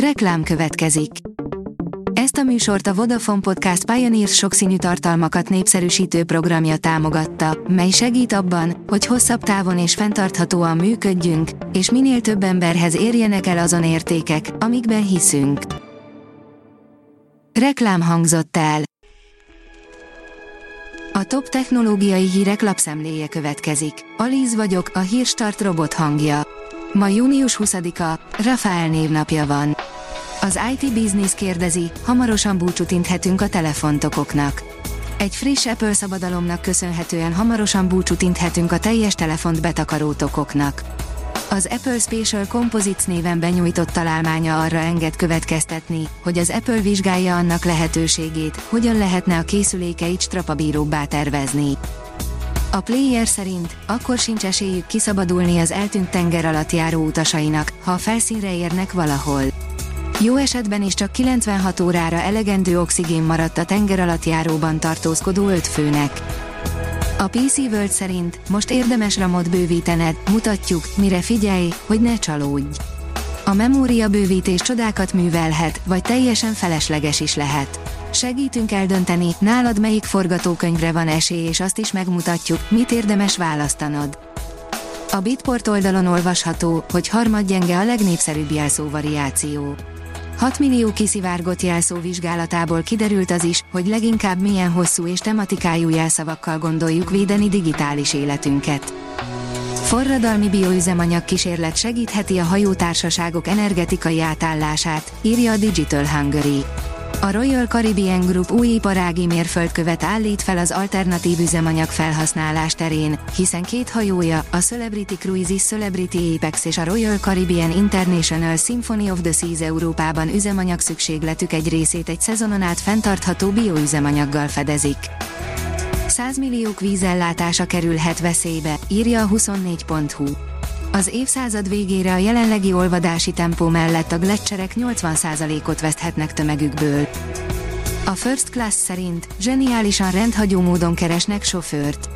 Reklám következik. Ezt a műsort a Vodafone Podcast Pioneers sokszínű tartalmakat népszerűsítő programja támogatta, mely segít abban, hogy hosszabb távon és fenntarthatóan működjünk, és minél több emberhez érjenek el azon értékek, amikben hiszünk. Reklám hangzott el. A top technológiai hírek lapszemléje következik. Alíz vagyok, a hírstart robot hangja. Ma június 20-a, Rafael névnapja van. Az IT Business kérdezi, hamarosan búcsút inthetünk a telefontokoknak. Egy friss Apple szabadalomnak köszönhetően hamarosan búcsút inthetünk a teljes telefont betakaró tokoknak. Az Apple Special Composites néven benyújtott találmánya arra enged következtetni, hogy az Apple vizsgálja annak lehetőségét, hogyan lehetne a készülékeit strapabíróbbá tervezni. A player szerint akkor sincs esélyük kiszabadulni az eltűnt tenger alatt járó utasainak, ha a felszínre érnek valahol. Jó esetben is csak 96 órára elegendő oxigén maradt a tenger alatt járóban tartózkodó öt főnek. A PC World szerint most érdemes ramot bővítened, mutatjuk, mire figyelj, hogy ne csalódj. A memória bővítés csodákat művelhet, vagy teljesen felesleges is lehet. Segítünk eldönteni, nálad melyik forgatókönyvre van esély és azt is megmutatjuk, mit érdemes választanod. A Bitport oldalon olvasható, hogy harmadgyenge a legnépszerűbb jelszó variáció. 6 millió kiszivárgott jelszó vizsgálatából kiderült az is, hogy leginkább milyen hosszú és tematikájú jelszavakkal gondoljuk védeni digitális életünket. Forradalmi bioüzemanyag kísérlet segítheti a hajótársaságok energetikai átállását, írja a Digital Hungary. A Royal Caribbean Group új iparági mérföldkövet állít fel az alternatív üzemanyag felhasználás terén, hiszen két hajója, a Celebrity Cruises Celebrity Apex és a Royal Caribbean International Symphony of the Seas Európában üzemanyag szükségletük egy részét egy szezonon át fenntartható bioüzemanyaggal fedezik. 100 milliók vízellátása kerülhet veszélybe, írja a 24.hu. Az évszázad végére a jelenlegi olvadási tempó mellett a gletszerek 80%-ot veszthetnek tömegükből. A First Class szerint zseniálisan rendhagyó módon keresnek sofőrt.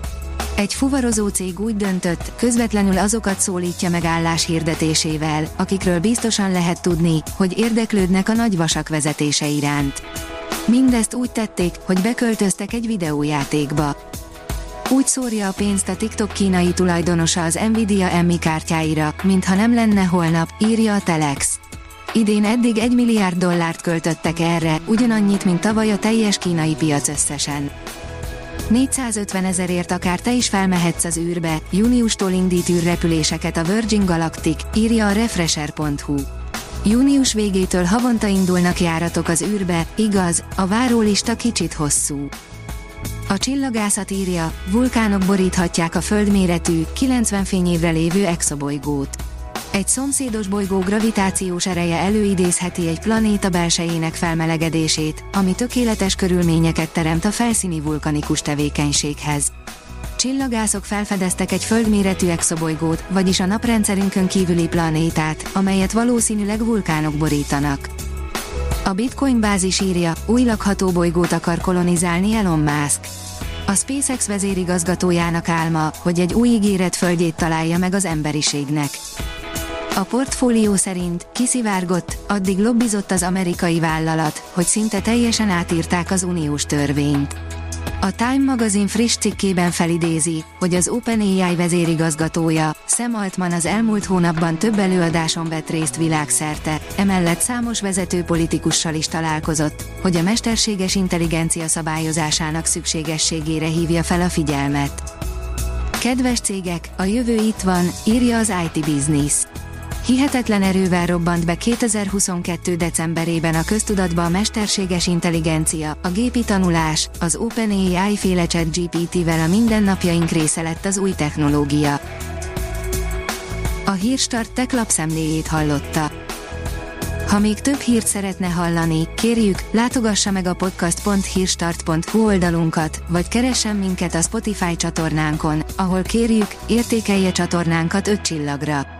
Egy fuvarozó cég úgy döntött, közvetlenül azokat szólítja meg állás hirdetésével, akikről biztosan lehet tudni, hogy érdeklődnek a nagy vasak vezetése iránt. Mindezt úgy tették, hogy beköltöztek egy videójátékba. Úgy szórja a pénzt a TikTok kínai tulajdonosa az Nvidia Emmy kártyáira, mintha nem lenne holnap, írja a Telex. Idén eddig 1 milliárd dollárt költöttek erre, ugyanannyit, mint tavaly a teljes kínai piac összesen. 450 ezerért akár te is felmehetsz az űrbe, júniustól indít űrrepüléseket a Virgin Galactic, írja a Refresher.hu. Június végétől havonta indulnak járatok az űrbe, igaz, a várólista kicsit hosszú. A csillagászat írja, vulkánok boríthatják a földméretű, 90 fényévre lévő exobolygót. Egy szomszédos bolygó gravitációs ereje előidézheti egy planéta belsejének felmelegedését, ami tökéletes körülményeket teremt a felszíni vulkanikus tevékenységhez. Csillagászok felfedeztek egy földméretű exobolygót, vagyis a naprendszerünkön kívüli planétát, amelyet valószínűleg vulkánok borítanak. A Bitcoin bázis írja, új lakható bolygót akar kolonizálni Elon Musk. A SpaceX vezérigazgatójának álma, hogy egy új ígéret földjét találja meg az emberiségnek. A portfólió szerint kiszivárgott, addig lobbizott az amerikai vállalat, hogy szinte teljesen átírták az uniós törvényt. A Time magazin friss cikkében felidézi, hogy az OpenAI vezérigazgatója, Sam Altman az elmúlt hónapban több előadáson vett részt világszerte, emellett számos vezető politikussal is találkozott, hogy a mesterséges intelligencia szabályozásának szükségességére hívja fel a figyelmet. Kedves cégek, a jövő itt van, írja az IT Business. Hihetetlen erővel robbant be 2022. decemberében a köztudatba a mesterséges intelligencia, a gépi tanulás, az OpenAI féle chat GPT-vel a mindennapjaink része lett az új technológia. A Hírstart tech lapszemléjét hallotta. Ha még több hírt szeretne hallani, kérjük, látogassa meg a podcast.hírstart.hu oldalunkat, vagy keressen minket a Spotify csatornánkon, ahol kérjük, értékelje csatornánkat 5 csillagra.